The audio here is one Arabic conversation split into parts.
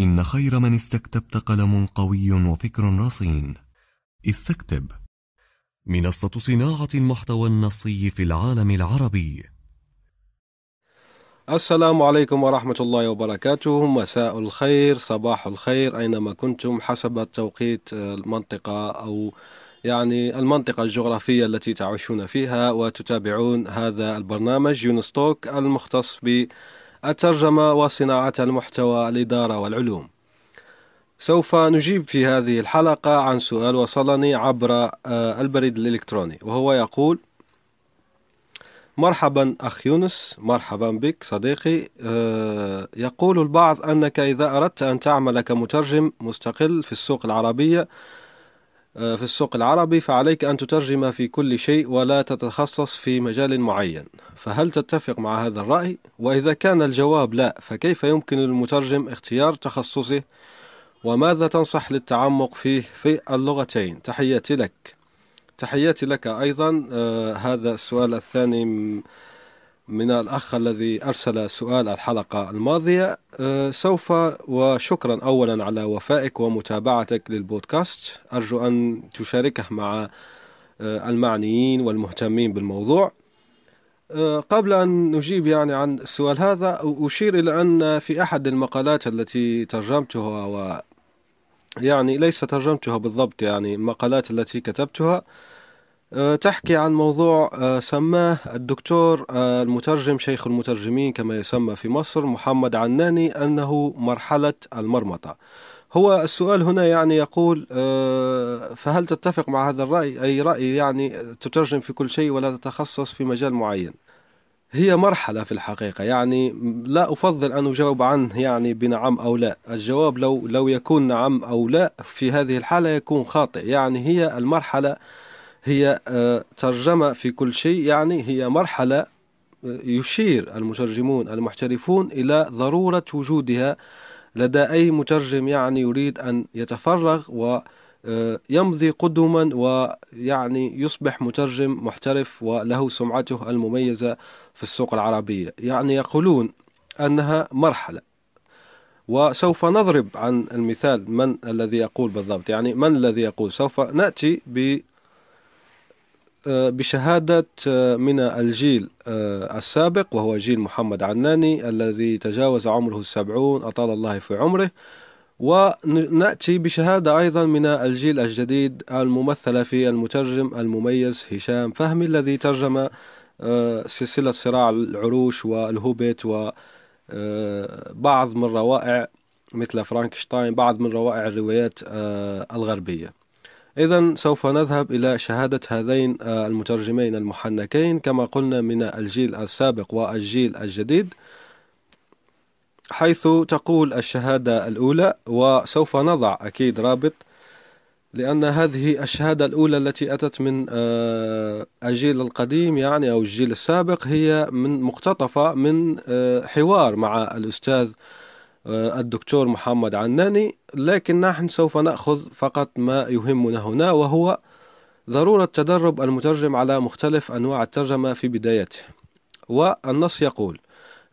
إن خير من استكتبت قلم قوي وفكر رصين. استكتب. منصة صناعة المحتوى النصي في العالم العربي. السلام عليكم ورحمة الله وبركاته. مساء الخير صباح الخير أينما كنتم حسب توقيت المنطقة أو يعني المنطقة الجغرافية التي تعيشون فيها وتتابعون هذا البرنامج يونستوك المختص ب الترجمة وصناعة المحتوى الإدارة والعلوم. سوف نجيب في هذه الحلقة عن سؤال وصلني عبر آه، البريد الإلكتروني وهو يقول مرحبا أخ يونس مرحبا بك صديقي. آه، يقول البعض أنك إذا أردت أن تعمل كمترجم مستقل في السوق العربية في السوق العربي فعليك أن تترجم في كل شيء ولا تتخصص في مجال معين. فهل تتفق مع هذا الرأي؟ وإذا كان الجواب لا فكيف يمكن للمترجم اختيار تخصصه؟ وماذا تنصح للتعمق فيه في اللغتين؟ تحياتي لك. تحياتي لك أيضا. آه هذا السؤال الثاني. من الأخ الذي أرسل سؤال الحلقة الماضية أه سوف وشكرا أولا على وفائك ومتابعتك للبودكاست. أرجو أن تشاركه مع أه المعنيين والمهتمين بالموضوع. أه قبل أن نجيب يعني عن السؤال هذا أشير إلى أن في أحد المقالات التي ترجمتها و يعني ليس ترجمتها بالضبط يعني المقالات التي كتبتها آه، تحكي عن موضوع آه، سماه الدكتور آه، المترجم شيخ المترجمين كما يسمى في مصر محمد عناني أنه مرحلة المرمطة. هو السؤال هنا يعني يقول فهل تتفق مع هذا الرأي؟ أي رأي يعني تترجم في كل شيء ولا تتخصص في مجال معين؟ هي مرحلة في الحقيقة يعني لا أفضل أن أجاوب عنه يعني بنعم أو لا. الجواب لو لو يكون نعم أو لا في هذه الحالة يكون خاطئ. يعني هي المرحلة هي آه، ترجمة في كل شيء يعني هي مرحلة آه، يشير المترجمون المحترفون إلى ضرورة وجودها. لدى أي مترجم يعني يريد أن يتفرغ ويمضي آه، قدما ويعني يصبح مترجم محترف وله سمعته المميزة في السوق العربية. يعني يقولون أنها مرحلة. وسوف نضرب عن المثال من الذي يقول بالضبط. يعني من الذي يقول؟ سوف نأتي بشهادة آه، من الجيل آه، السابق وهو جيل محمد عناني الذي تجاوز عمره السبعون أطال الله في عمره. ونأتي بشهادة أيضا من الجيل الجديد الممثلة في المترجم المميز هشام فهمي الذي ترجم سلسلة صراع العروش والهوبيت وبعض من روائع مثل فرانكشتاين بعض من روائع الروايات الغربية. إذا سوف نذهب إلى شهادة هذين المترجمين المحنكين. كما قلنا من الجيل السابق والجيل الجديد حيث تقول الشهادة الأولى وسوف نضع أكيد رابط لأن هذه الشهادة الأولى التي أتت من آه، الجيل القديم يعني أو الجيل السابق هي من مقتطفة من آه، حوار مع الأستاذ الدكتور محمد عناني لكن نحن سوف نأخذ فقط ما يهمنا هنا وهو ضرورة تدرب المترجم على مختلف أنواع الترجمة في بدايته. والنص يقول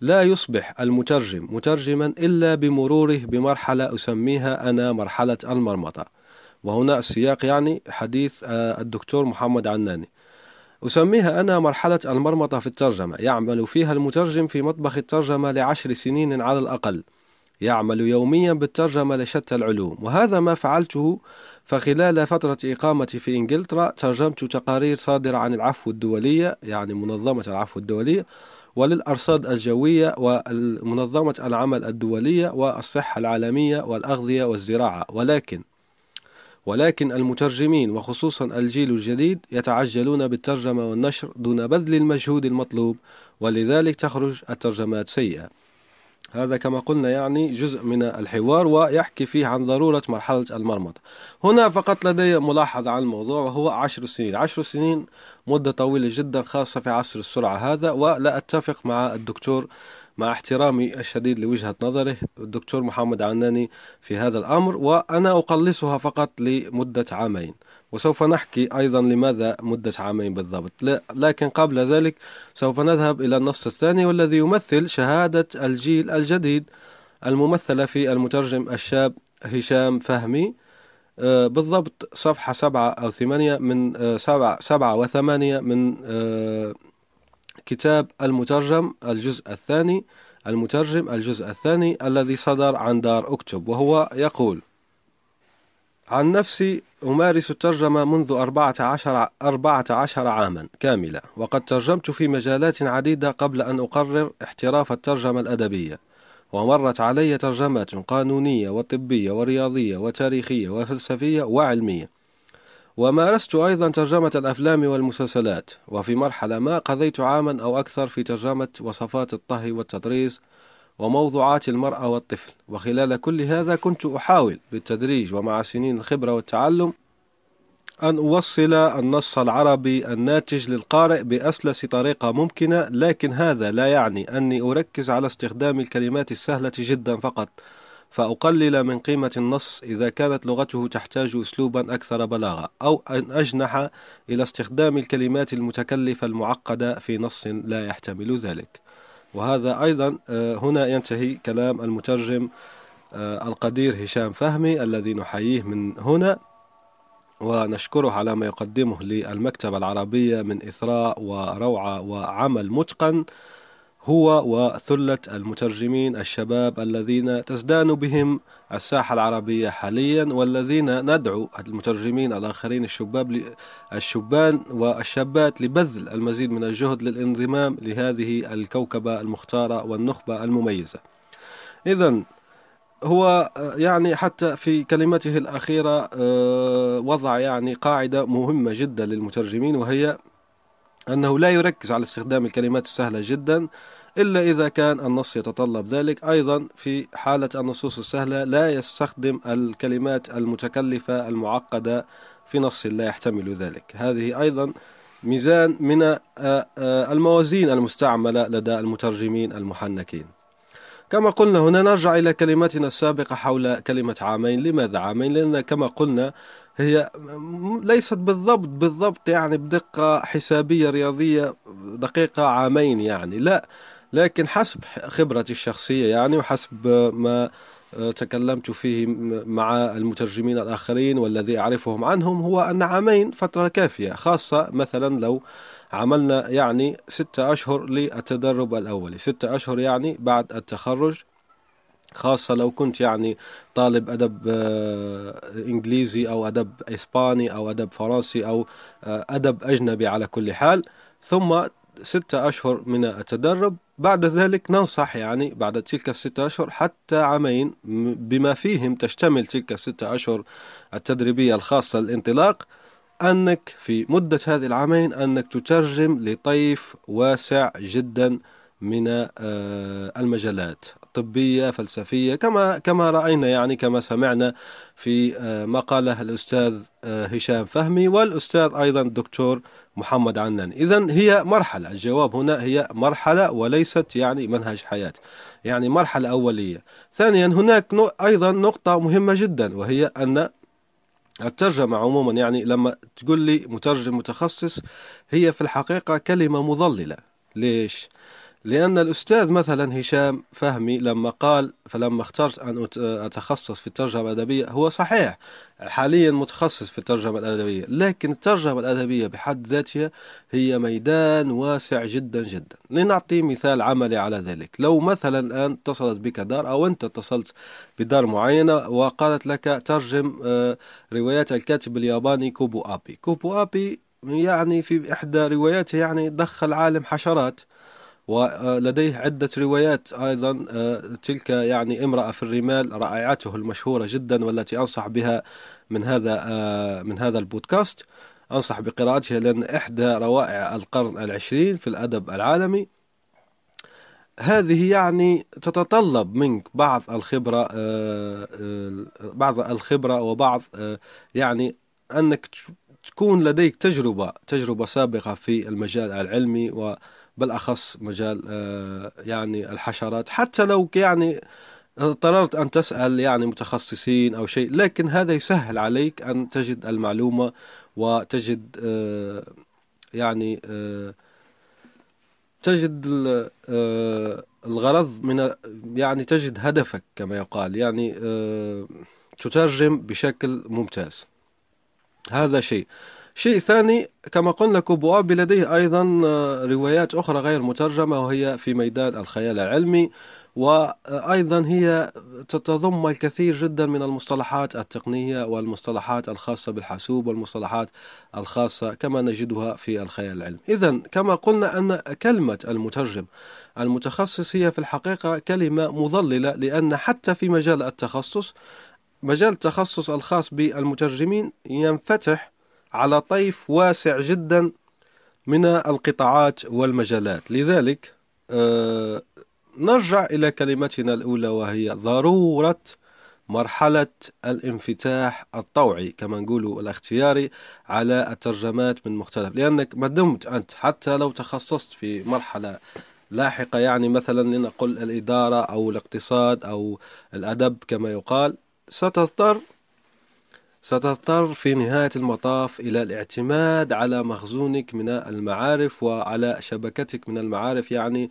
لا يصبح المترجم مترجما إلا بمروره بمرحلة أسميها أنا مرحلة المرمطة. وهنا السياق يعني حديث آه، الدكتور محمد عناني. أسميها أنا مرحلة المرمطة في الترجمة يعمل فيها المترجم في مطبخ الترجمة لعشر سنين على الأقل. يعمل يوميا بالترجمة لشتى العلوم. وهذا ما فعلته فخلال فترة إقامتي في إنجلترا ترجمت تقارير صادرة عن العفو الدولية يعني منظمة العفو الدولية وللأرصاد الجوية ومنظمة العمل الدولية والصحة العالمية والأغذية والزراعة. ولكن ولكن المترجمين وخصوصا الجيل الجديد يتعجلون بالترجمة والنشر دون بذل المجهود المطلوب ولذلك تخرج الترجمات سيئة. هذا كما قلنا يعني جزء من الحوار ويحكي فيه عن ضرورة مرحلة المرمطة هنا فقط لدي ملاحظة عن الموضوع وهو عشر سنين. عشر سنين مدة طويلة جدا خاصة في عصر السرعة هذا ولا أتفق مع الدكتور مع احترامي الشديد لوجهة نظره الدكتور محمد عناني في هذا الأمر وأنا أقلصها فقط لمدة عامين. وسوف نحكي أيضا لماذا مدة عامين بالضبط. لكن قبل ذلك سوف نذهب إلى النص الثاني والذي يمثل شهادة الجيل الجديد الممثلة في المترجم الشاب هشام فهمي. آه، بالضبط صفحة سبعة أو ثمانية من آه، سبعة, سبعة وثمانية من آه، كتاب المترجم الجزء الثاني المترجم الجزء الثاني الذي صدر عن دار أكتب وهو يقول عن نفسي أمارس الترجمة منذ أربعة عشر, أربعة عشر عاما كاملة وقد ترجمت في مجالات عديدة قبل أن أقرر احتراف الترجمة الأدبية ومرت علي ترجمات قانونية وطبية ورياضية وتاريخية وفلسفية وعلمية ومارست أيضا ترجمة الأفلام والمسلسلات وفي مرحلة ما قضيت عاما أو أكثر في ترجمة وصفات الطهي والتطريز وموضوعات المرأة والطفل. وخلال كل هذا كنت أحاول بالتدريج ومع سنين الخبرة والتعلم أن أوصل النص العربي الناتج للقارئ بأسلس طريقة ممكنة لكن هذا لا يعني أني أركز على استخدام الكلمات السهلة جدا فقط. فأقلل من قيمة النص إذا كانت لغته تحتاج أسلوبا أكثر بلاغة أو أن أجنح إلى استخدام الكلمات المتكلفة المعقدة في نص لا يحتمل ذلك. وهذا أيضا آه، هنا ينتهي كلام المترجم آه، القدير هشام فهمي الذي نحييه من هنا. ونشكره على ما يقدمه للمكتبة العربية من إثراء وروعة وعمل متقن. هو وثلة المترجمين الشباب الذين تزدان بهم الساحة العربية حاليا والذين ندعو المترجمين الآخرين الشباب الشبان والشابات لبذل المزيد من الجهد للانضمام لهذه الكوكبة المختارة والنخبة المميزة. إذا هو يعني حتى في كلمته الأخيرة آه، وضع يعني قاعدة مهمة جدا للمترجمين وهي أنه لا يركز على استخدام الكلمات السهلة جدا إلا إذا كان النص يتطلب ذلك. أيضا في حالة النصوص السهلة لا يستخدم الكلمات المتكلفة المعقدة في نص لا يحتمل ذلك. هذه أيضا ميزان من آه، آه، الموازين المستعملة لدى المترجمين المحنكين. كما قلنا هنا نرجع إلى كلمتنا السابقة حول كلمة عامين. لماذا عامين؟ لأن كما قلنا هي ليست بالضبط بالضبط يعني بدقة حسابية رياضية دقيقة عامين يعني. لا لكن حسب خبرتي الشخصية يعني وحسب ما تكلمت فيه مع المترجمين الآخرين والذي أعرفهم عنهم هو أن عامين فترة كافية خاصة مثلا لو عملنا يعني ستة أشهر للتدرب الأولي. ستة أشهر يعني بعد التخرج خاصة لو كنت يعني طالب أدب آه، إنجليزي أو أدب إسباني أو أدب فرنسي أو آه، أدب أجنبي على كل حال. ثم ستة أشهر من التدرب. بعد ذلك ننصح يعني بعد تلك الستة أشهر حتى عامين بما فيهم تشتمل تلك الستة أشهر التدريبية الخاصة للانطلاق. أنك في مدة هذه العامين أنك تترجم لطيف واسع جدا من آه، المجالات طبية فلسفية كما كما رأينا يعني كما سمعنا في آه، ما قاله الأستاذ آه، هشام فهمي والأستاذ أيضا الدكتور محمد عنان. إذا هي مرحلة الجواب هنا هي مرحلة وليست يعني منهج حياة يعني مرحلة أولية. ثانيا هناك أيضا نقطة مهمة جدا وهي أن الترجمة عموما يعني لما تقول لي مترجم متخصص هي في الحقيقة كلمة مضللة ليش؟ لأن الأستاذ مثلا هشام فهمي لما قال فلما اخترت أن أتخصص في الترجمة الأدبية هو صحيح حاليا متخصص في الترجمة الأدبية لكن الترجمة الأدبية بحد ذاتها هي ميدان واسع جدا جدا. لنعطي مثال عملي على ذلك. لو مثلا الآن اتصلت بك دار أو أنت اتصلت بدار معينة وقالت لك ترجم آه، روايات الكاتب الياباني كوبو أبي. كوبو أبي يعني في إحدى رواياته يعني دخل عالم حشرات. ولديه عدة روايات أيضا آه، تلك يعني امرأة في الرمال رائعته المشهورة جدا والتي أنصح بها من هذا آه، من هذا البودكاست. أنصح بقراءتها لأن إحدى روائع القرن العشرين في الأدب العالمي. هذه يعني تتطلب منك بعض الخبرة بعض الخبرة وبعض يعني أنك تكون لديك تجربة تجربة سابقة في المجال العلمي وبالأخص مجال يعني الحشرات. حتى لو يعني اضطررت أن تسأل يعني متخصصين أو شيء لكن هذا يسهل عليك أن تجد المعلومة وتجد آه، يعني آه، تجد آه، الغرض من يعني تجد هدفك كما يقال. يعني تترجم بشكل ممتاز. هذا شيء. شيء ثاني كما قلنا كوبوابي لديه أيضا روايات أخرى غير مترجمة وهي في ميدان الخيال العلمي وأيضا هي تتضم الكثير جدا من المصطلحات التقنية والمصطلحات الخاصة بالحاسوب والمصطلحات الخاصة كما نجدها في الخيال العلمي. إذا كما قلنا أن كلمة المترجم المتخصص هي في الحقيقة كلمة مضللة لأن حتى في مجال التخصص مجال التخصص الخاص بالمترجمين ينفتح على طيف واسع جدا من القطاعات والمجالات. لذلك آه، نرجع إلى كلمتنا الأولى وهي ضرورة مرحلة الانفتاح الطوعي كما نقول الاختياري على الترجمات من مختلف. لأنك ما دمت أنت حتى لو تخصصت في مرحلة لاحقة يعني مثلا لنقل الإدارة أو الاقتصاد أو الأدب كما يقال ستضطر ستضطر في نهاية المطاف إلى الاعتماد على مخزونك من المعارف وعلى شبكتك من المعارف يعني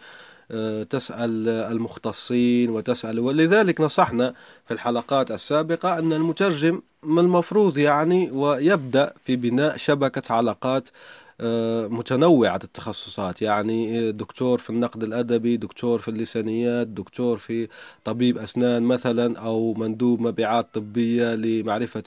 آه، تسأل المختصين وتسأل. ولذلك نصحنا في الحلقات السابقة أن المترجم من المفروض يعني ويبدأ في بناء شبكة علاقات متنوعة التخصصات. يعني دكتور في النقد الأدبي دكتور في اللسانيات دكتور في طبيب أسنان مثلا أو مندوب مبيعات طبية لمعرفة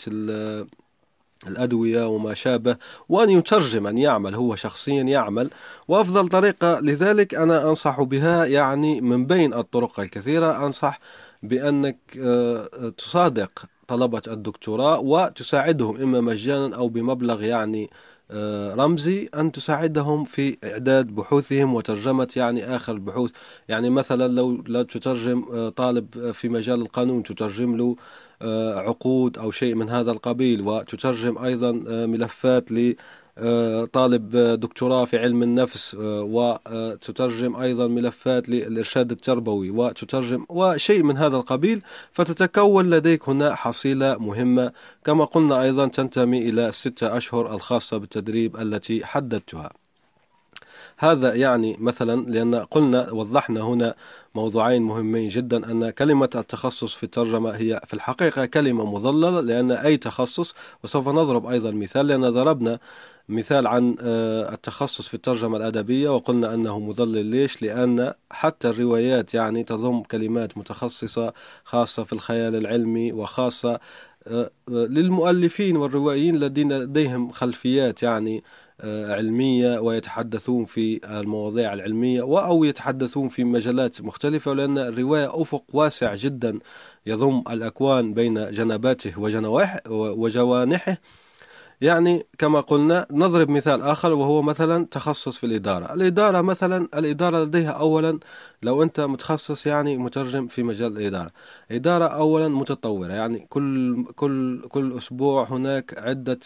الأدوية وما شابه. وأن يترجم أن يعمل هو شخصيا يعمل. وأفضل طريقة لذلك أنا أنصح بها يعني من بين الطرق الكثيرة أنصح بأنك آه، تصادق طلبة الدكتوراه وتساعدهم إما مجانا أو بمبلغ يعني آه، رمزي أن تساعدهم في إعداد بحوثهم وترجمة يعني آخر البحوث. يعني مثلا لو لا تترجم آه، طالب في مجال القانون تترجم له آه، عقود أو شيء من هذا القبيل وتترجم أيضا ملفات طالب دكتوراه في علم النفس وتترجم أيضا ملفات للإرشاد التربوي وتترجم وشيء من هذا القبيل. فتتكون لديك هنا حصيلة مهمة. كما قلنا أيضا تنتمي إلى الستة أشهر الخاصة بالتدريب التي حددتها. هذا يعني مثلا لأن قلنا وضحنا هنا موضوعين مهمين جدا أن كلمة التخصص في الترجمة هي في الحقيقة كلمة مضللة لأن أي تخصص وسوف نضرب أيضا مثال لأن ضربنا مثال عن آه، التخصص في الترجمة الأدبية وقلنا أنه مضلل ليش؟ لأن حتى الروايات يعني تضم كلمات متخصصة خاصة في الخيال العلمي وخاصة آه، للمؤلفين والروائيين الذين لديهم خلفيات يعني آه، علمية ويتحدثون في المواضيع العلمية أو يتحدثون في مجالات مختلفة لأن الرواية أفق واسع جدا يضم الأكوان بين جنباته وجوانحه يعني كما قلنا نضرب مثال آخر وهو مثلا تخصص في الإدارة. الإدارة مثلا الإدارة لديها أولا لو أنت متخصص يعني مترجم في مجال الإدارة. إدارة أولا متطورة يعني كل كل كل أسبوع هناك عدة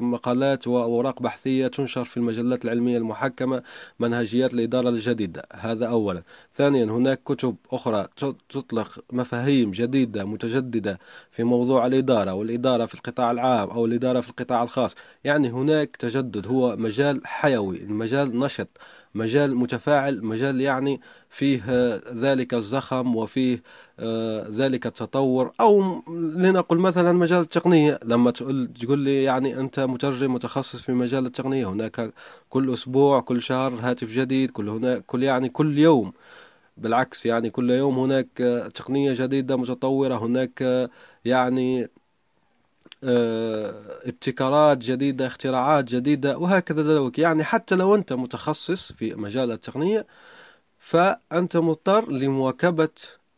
مقالات وأوراق بحثية تنشر في المجلات العلمية المحكمة منهجيات الإدارة الجديدة. هذا أولا. ثانيا هناك كتب أخرى تطلق مفاهيم جديدة متجددة في موضوع الإدارة والإدارة في القطاع العام أو الإدارة في القطاع الخاص. يعني هناك تجدد هو مجال حيوي المجال نشط مجال متفاعل مجال يعني فيه ذلك الزخم وفيه آه، ذلك التطور. أو لنقل مثلا مجال التقنية. لما تقول تقول لي يعني أنت مترجم متخصص في مجال التقنية هناك كل أسبوع كل شهر هاتف جديد كل هناك كل يعني كل يوم. بالعكس يعني كل يوم هناك تقنية جديدة متطورة هناك يعني آه، ابتكارات جديدة اختراعات جديدة وهكذا ذلك. يعني حتى لو أنت متخصص في مجال التقنية فأنت مضطر لمواكبة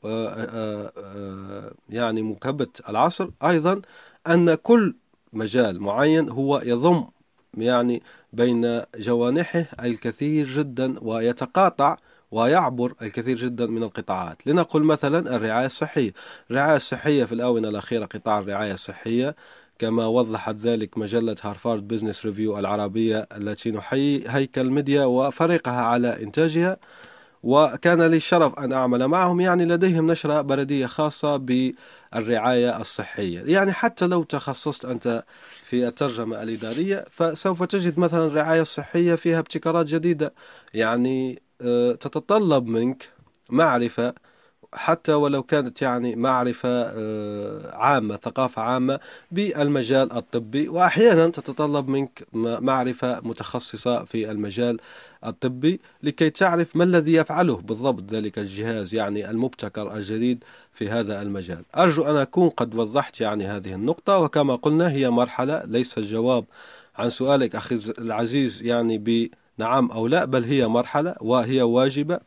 آه، آه، يعني مواكبة العصر. أيضا أن كل مجال معين هو يضم يعني بين جوانحه الكثير جدا ويتقاطع ويعبر الكثير جدا من القطاعات. لنقل مثلا الرعاية الصحية. الرعاية الصحية في الآونة الأخيرة قطاع الرعاية الصحية. كما وضحت ذلك مجلة هارفارد بزنس ريفيو العربية التي نحيي هيكل ميديا وفريقها على إنتاجها. وكان لي الشرف أن أعمل معهم. يعني لديهم نشرة بلدية خاصة بالرعاية الصحية. يعني حتى لو تخصصت أنت في الترجمة الإدارية فسوف تجد مثلا الرعاية الصحية فيها ابتكارات جديدة. يعني تتطلب منك معرفة حتى ولو كانت يعني معرفة آه، عامة ثقافة عامة بالمجال الطبي. وأحيانا تتطلب منك معرفة متخصصة في المجال الطبي لكي تعرف ما الذي يفعله بالضبط. ذلك الجهاز يعني المبتكر الجديد في هذا المجال. أرجو أن أكون قد وضحت يعني هذه النقطة. وكما قلنا هي مرحلة ليس الجواب عن سؤالك أخي العزيز يعني بنعم أو لا بل هي مرحلة وهي واجبة.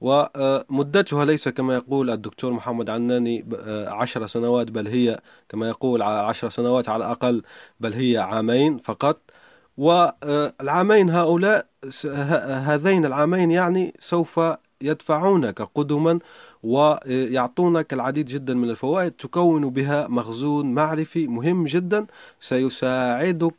ومدتها ليس كما يقول الدكتور محمد عناني عشر سنوات بل هي كما يقول عشر سنوات على الأقل بل هي عامين فقط. والعامين هؤلاء هذين العامين يعني سوف يدفعونك قدما ويعطونك العديد جدا من الفوائد تكون بها مخزون معرفي مهم جدا سيساعدك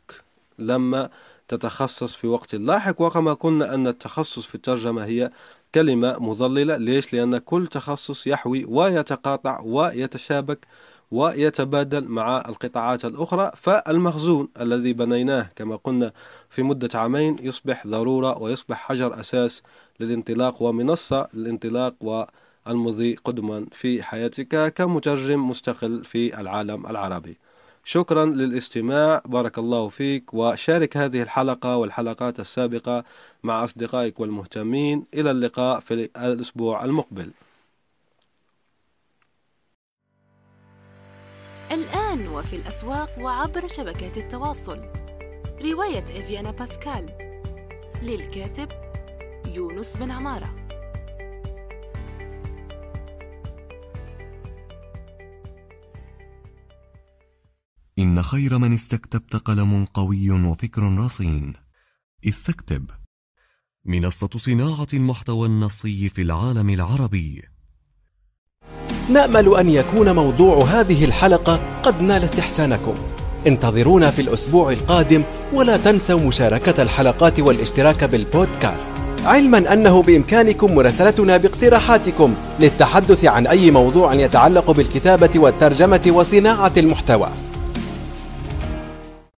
لما تتخصص في وقت لاحق وكما قلنا أن التخصص في الترجمة هي كلمة مظللة ليش؟ لأن كل تخصص يحوي ويتقاطع ويتشابك ويتبادل مع القطاعات الأخرى. فالمخزون الذي بنيناه كما قلنا في مدة عامين يصبح ضرورة ويصبح حجر أساس للانطلاق ومنصة للانطلاق والمضي قدما في حياتك كمترجم مستقل في العالم العربي. شكرا للاستماع بارك الله فيك وشارك هذه الحلقة والحلقات السابقة مع أصدقائك والمهتمين. إلى اللقاء في الأسبوع المقبل. الآن وفي الأسواق وعبر شبكات التواصل. رواية إفيانا باسكال للكاتب يونس بن عمارة. إن خير من استكتبت قلم قوي وفكر رصين. استكتب. منصة صناعة المحتوى النصي في العالم العربي. نأمل أن يكون موضوع هذه الحلقة قد نال استحسانكم. انتظرونا في الأسبوع القادم ولا تنسوا مشاركة الحلقات والاشتراك بالبودكاست. علما أنه بإمكانكم مراسلتنا باقتراحاتكم للتحدث عن أي موضوع يتعلق بالكتابة والترجمة وصناعة المحتوى.